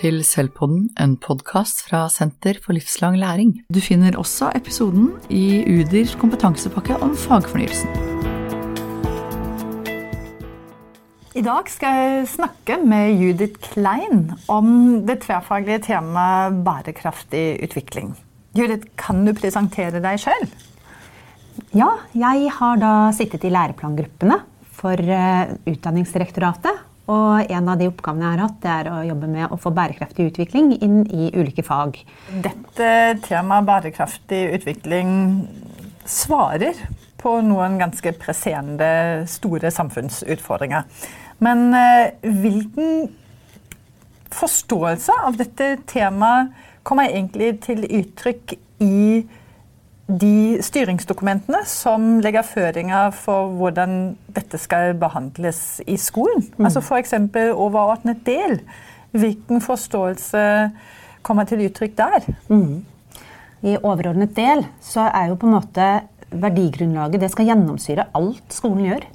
til Selvpodden, en podkast fra Senter for livslang læring. Du finner også episoden i Udirs kompetansepakke om fagfornyelsen. I dag skal jeg snakke med Judith Klein om det tverrfaglige temaet bærekraftig utvikling. Judith, kan du presentere deg sjøl? Ja, jeg har da sittet i læreplangruppene for uh, Utdanningsdirektoratet. Og en av de oppgavene jeg har hatt, det er å jobbe med å få bærekraftig utvikling inn i ulike fag. Dette temaet bærekraftig utvikling svarer på noen ganske presserende, store samfunnsutfordringer. Men uh, hvilken forståelse av dette temaet kommer egentlig til uttrykk i de styringsdokumentene som legger føringer for hvordan dette skal behandles i skolen. Mm. Altså F.eks. overordnet del. Hvilken forståelse kommer til uttrykk der? Mm. I overordnet del så er jo på en måte verdigrunnlaget Det skal gjennomsyre alt skolen gjør.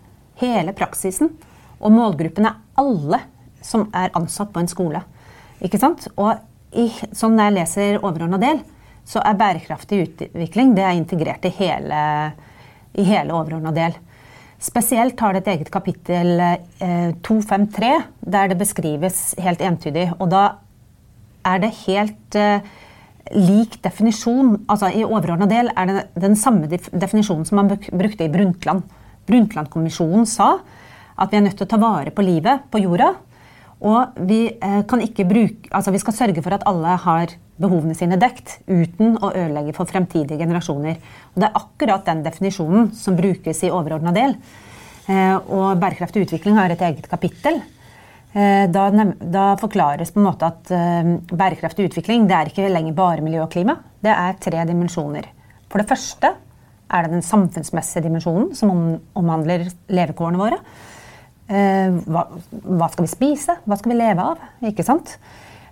Hele praksisen. Og målgruppen er alle som er ansatt på en skole. Ikke sant? Og i, sånn jeg leser overordna del, så er bærekraftig utvikling det er integrert i hele, i hele overordna del. Spesielt har det et eget kapittel eh, 253, der det beskrives helt entydig. Og da er det helt eh, lik definisjon. Altså I overordna del er det den samme definisjonen som man brukte i Brundtland. Brundtland-kommisjonen sa at vi er nødt til å ta vare på livet på jorda. Og vi, eh, bruke, altså vi skal sørge for at alle har behovene sine dekt uten å ødelegge for fremtidige generasjoner. Og det er akkurat den definisjonen som brukes i overordna del. Eh, og bærekraftig utvikling har et eget kapittel. Eh, da, da, forklares på en måte at bærekraftig utvikling det er ikke lenger bare miljø og klima. Det er tre dimensjoner. For det første er det den samfunnsmessige dimensjonen, som omhandler levekårene våre. Hva, hva skal vi spise? Hva skal vi leve av? Ikke sant?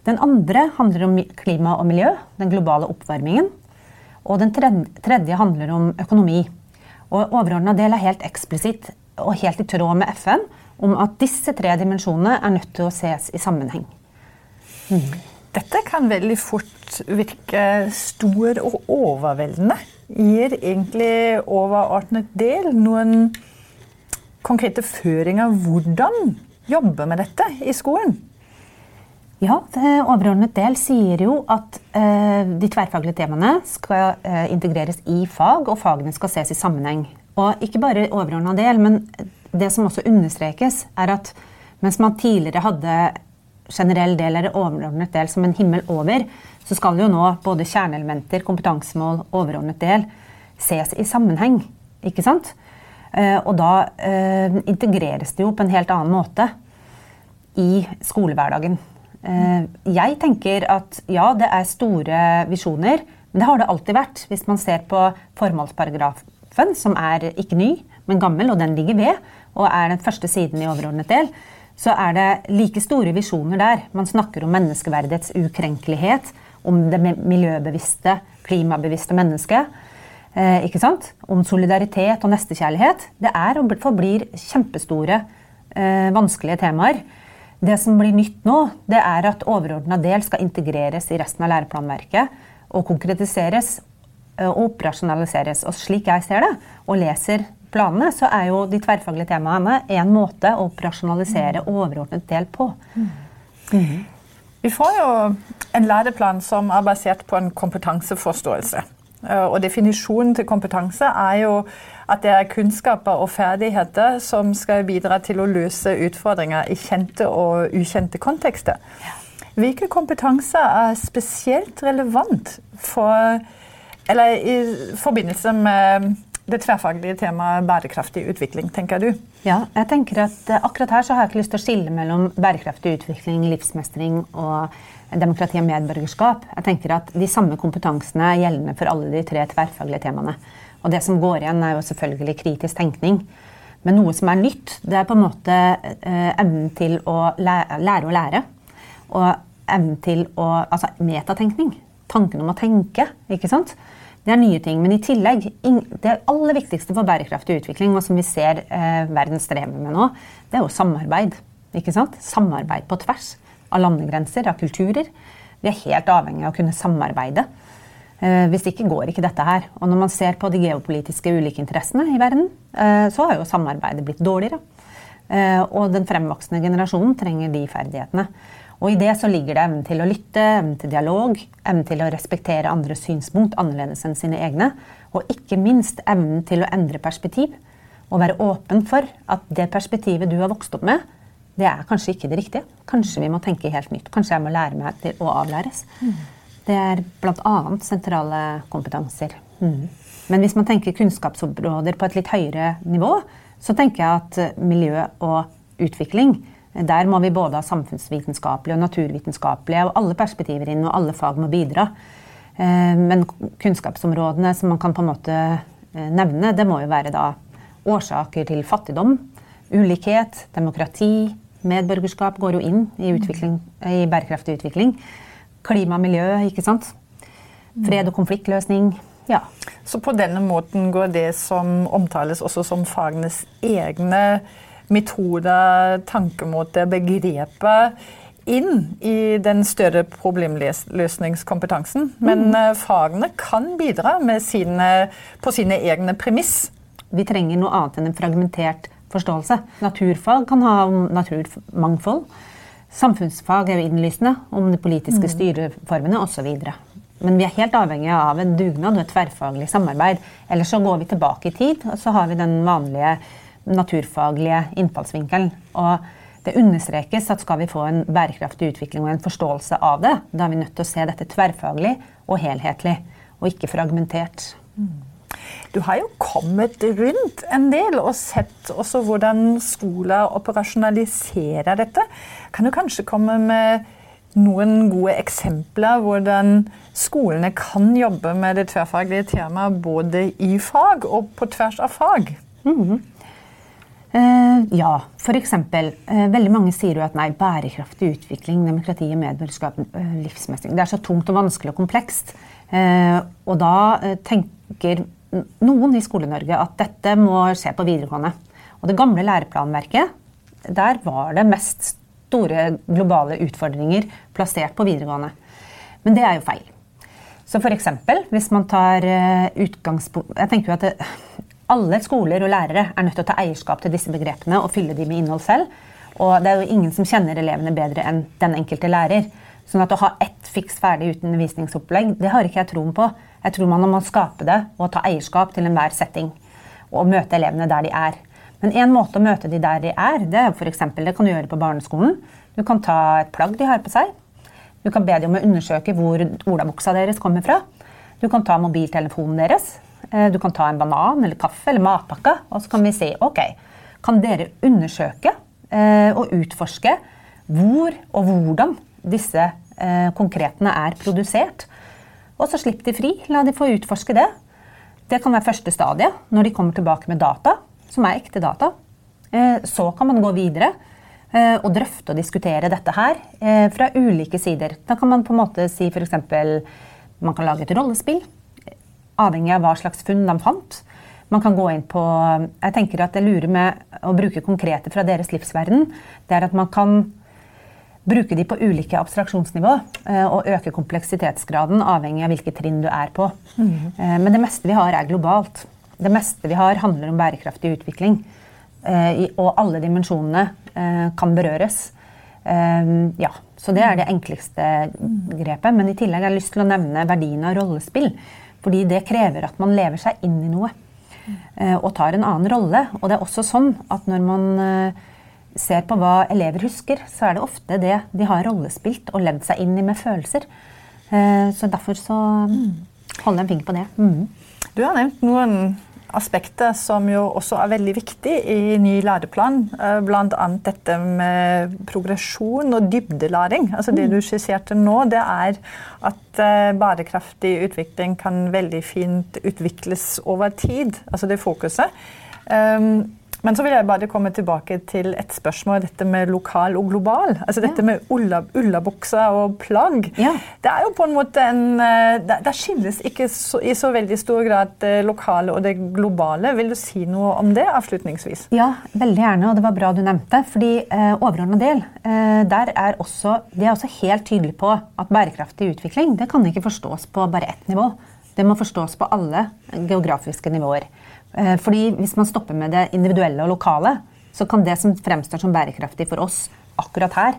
Den andre handler om klima og miljø, den globale oppvarmingen. Og den tredje handler om økonomi. Og overordna del er helt eksplisitt og helt i tråd med FN om at disse tre dimensjonene er nødt til å ses i sammenheng. Mm. Dette kan veldig fort virke stor og overveldende. Gir egentlig overordnet del noen konkrete føringer hvordan jobbe med dette i skolen? Ja, overordnet del sier jo at eh, de tverrfaglige temaene skal eh, integreres i fag, og fagene skal ses i sammenheng. Og ikke bare overordna del, men det som også understrekes, er at mens man tidligere hadde generell del eller overordnet del som en himmel over, så skal jo nå både kjerneelementer, kompetansemål, overordnet del ses i sammenheng. Ikke sant? Eh, og da eh, integreres det jo på en helt annen måte i skolehverdagen. Eh, jeg tenker at ja, det er store visjoner, men det har det alltid vært. Hvis man ser på formålsparagrafen, som er ikke ny, men gammel, og den ligger ved, og er den første siden i overordnet del, så er det like store visjoner der. Man snakker om menneskeverdets ukrenkelighet, om det miljøbevisste, klimabevisste mennesket. Eh, ikke sant? Om solidaritet og nestekjærlighet. Det er og forblir kjempestore, eh, vanskelige temaer. Det som blir nytt nå, det er at overordna del skal integreres i resten av læreplanverket og konkretiseres eh, og operasjonaliseres. Og slik jeg ser det, og leser planene, så er jo de tverrfaglige temaene en måte å operasjonalisere overordnet del på. Mm. Mm. Vi får jo en læreplan som er basert på en kompetanseforståelse. Eh, og definisjonen til kompetanse er jo at det er kunnskaper og ferdigheter som skal bidra til å løse utfordringer i kjente og ukjente kontekster. Hvilke kompetanser er spesielt relevant for, eller i forbindelse med det tverrfaglige temaet bærekraftig utvikling, tenker du? Ja, jeg tenker at eh, akkurat her så har jeg ikke lyst til å skille mellom bærekraftig utvikling, livsmestring og demokrati og medborgerskap. Jeg tenker at De samme kompetansene er gjeldende for alle de tre tverrfaglige temaene. Og Det som går igjen, er jo selvfølgelig kritisk tenkning. Men noe som er nytt, det er på en måte eh, evnen til å lære, lære å lære. Og evnen til å Altså metatenkning. Tanken om å tenke. ikke sant? Det er nye ting. Men i tillegg, det aller viktigste for bærekraftig utvikling, og som vi ser eh, verden strever med nå, det er jo samarbeid. ikke sant? Samarbeid på tvers av landegrenser, av kulturer. Vi er helt avhengig av å kunne samarbeide. Eh, hvis ikke går ikke dette her. Og når man ser på de geopolitiske ulike interessene i verden, eh, så har jo samarbeidet blitt dårligere. Eh, og den fremvoksende generasjonen trenger de ferdighetene. Og i det så ligger det evnen til å lytte, evnen til dialog, evnen til å respektere andres synspunkt annerledes enn sine egne, og ikke minst evnen til å endre perspektiv. Og være åpen for at det perspektivet du har vokst opp med, det er kanskje ikke det riktige. Kanskje vi må tenke helt nytt. Kanskje jeg må lære meg til å avlæres. Mm. Det er bl.a. sentrale kompetanser. Mm. Men hvis man tenker kunnskapsområder på et litt høyere nivå, så tenker jeg at miljø og utvikling der må vi både ha samfunnsvitenskapelige og naturvitenskapelige og alle perspektiver inn, og alle fag må bidra. Eh, men kunnskapsområdene som man kan på en måte eh, nevne, det må jo være da årsaker til fattigdom, ulikhet, demokrati, medborgerskap går jo inn i, i bærekraftig utvikling. Klima og miljø, ikke sant. Fred og konfliktløsning. Ja. Så på denne måten går det som omtales også som fagenes egne metoder, tankemåter, begrepet inn i den større problemløsningskompetansen. Men mm. Eh, fagene kan bidra sine, på sine egne premiss. Vi trenger noe annet enn en fragmentert forståelse. Naturfag kan ha naturmangfold. Samfunnsfag er jo innlysende om de politiske mm. styreformene osv. Men vi er helt avhengige av en dugnad og et tverrfaglig samarbeid. Ellers så går vi tilbake i tid, og så har vi den vanlige naturfaglige innfallsvinkelen. Og det understrekes at skal vi få en bærekraftig utvikling og en forståelse av det, da er vi nødt til å se dette tverrfaglig og helhetlig, og ikke fragmentert. Mm. Du har jo kommet rundt en del og sett også hvordan skoler operasjonaliserer dette. Kan du kanskje komme med noen gode eksempler hvordan skolene kan jobbe med det tverrfaglige temaet både i fag og på tvers av fag? Mm -hmm. Uh, ja, f.eks. Eh, veldig mange sier jo at nei, bærekraftig utvikling, demokrati, medborgerskap, uh, livsmestring Det er så tungt og vanskelig og komplekst. Uh, og da tenker noen i Skole-Norge at dette må skje på videregående. Og det gamle læreplanverket, der var det mest store globale utfordringer plassert på videregående. Men det er jo feil. Så f.eks. hvis man tar eh, utgangspunkt Jeg tenker jo at det, alle skoler og lærere er nødt til å ta eierskap til disse begrepene og fylle dem med innhold selv. Og det er jo ingen som kjenner elevene bedre enn den enkelte lærer. Sånn at å ha ett fiks ferdig uten undervisningsopplegg, det har ikke jeg troen på. Jeg tror man må skape det og ta eierskap til enhver setting. Og møte elevene der de er. Men en måte å møte de der de er, det er for eksempel, det kan du gjøre på barneskolen. Du kan ta et plagg de har på seg. Du kan be dem om å undersøke hvor olabuksa deres kommer fra. Du kan ta mobiltelefonen deres. Eh, du kan ta en banan eller kaffe eller matpakke. Og så kan vi si ok, kan dere undersøke eh, og utforske hvor og hvordan disse eh, konkretene er produsert? Og så slipp de fri. La de få utforske det. Det kan være første stadiet, når de kommer tilbake med data, som er ekte data. Så kan man gå videre og drøfte og diskutere dette her fra ulike sider. Da kan man på en måte si f.eks. man kan lage et rollespill, avhengig av hva slags funn de fant. Man kan gå inn på Jeg tenker at det lurer med å bruke konkrete fra deres livsverden, det er at man kan bruke de på ulike abstraksjonsnivå eh, og øke kompleksitetsgraden avhengig av hvilke trinn du er på. Mm. Men det meste vi har, er globalt. Det meste vi har, handler om bærekraftig utvikling. Eh, og alle dimensjonene kan berøres. Ja, Så det er det enkleste grepet. Men i tillegg har jeg lyst til å nevne verdien av rollespill. Fordi det krever at man lever seg inn i noe. Og tar en annen rolle. Og det er også sånn at når man ser på hva elever husker, så er det ofte det de har rollespilt og levd seg inn i med følelser. Eh, så derfor så holder jeg en finger på det. Mm. Du har nevnt noen aspekter som jo også er veldig viktig i ny læreplan. Eh, Bl.a. dette med progresjon og dybdelæring. Altså det du skisserte nå, det er at eh, bærekraftig utvikling kan veldig fint utvikles over tid. Altså det fokuset. Men så vil jeg bare komme tilbake til et spørsmål, dette med lokal og global. Altså dette med ullabukser og plagg. Ja. Det er jo på en måte en eh, Det skilles ikke så, i så veldig stor grad det lokale og det globale. Vil du si noe om det avslutningsvis? Ja, veldig gjerne, og det var bra du nevnte. fordi eh, overordna del, eh, der er også, de er også helt tydelige på at bærekraftig utvikling det kan ikke forstås på bare ett nivå. Det må forstås på alle geografiske nivåer. Eh, fordi Hvis man stopper med det individuelle og lokale, så kan det som fremstår som bærekraftig for oss akkurat her,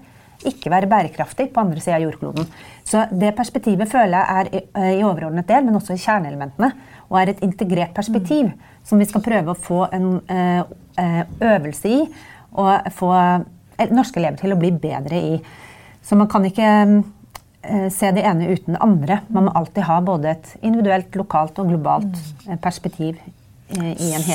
ikke være bærekraftig på andre sida av jordkloden. Så det perspektivet føler jeg er i, eh, overordnet del, men også i kjerneelementene. Og er et integrert perspektiv som vi skal prøve å få en uh, øvelse i. Og få norske elever til å bli bedre i. Så man kan ikke se det ene uten det andre. Man må alltid ha både et individuelt, lokalt og globalt perspektiv Eh,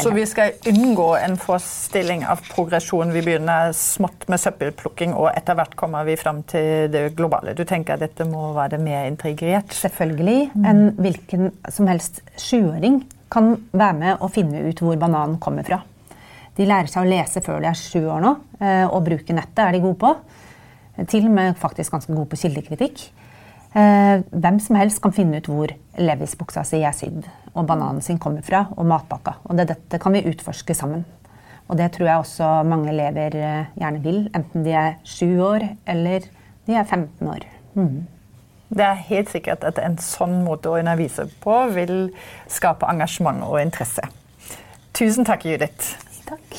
Så vi skal unngå en forestilling av progresjon. Vi begynner smått med søppelplukking, og etter hvert kommer vi fram til det globale. Du tenker at dette må være mer integrert? Selvfølgelig. En hvilken som helst sjuåring kan være med og finne ut hvor bananen kommer fra. De lærer seg å lese før de er sju år nå, eh, og bruke nettet er de gode på. Til og med faktisk ganske gode på kildekritikk. Eh, hvem som helst kan finne ut hvor Levis-buksa si er sydd, og bananen sin kommer fra, og matpakka. Og det, dette kan vi utforske sammen. Og det tror jeg også mange elever eh, gjerne vil, enten de er sju år eller de er 15 år. Mm. Det er helt sikkert at en sånn måte å undervise på vil skape engasjement og interesse. Tusen takk, Judith. Takk.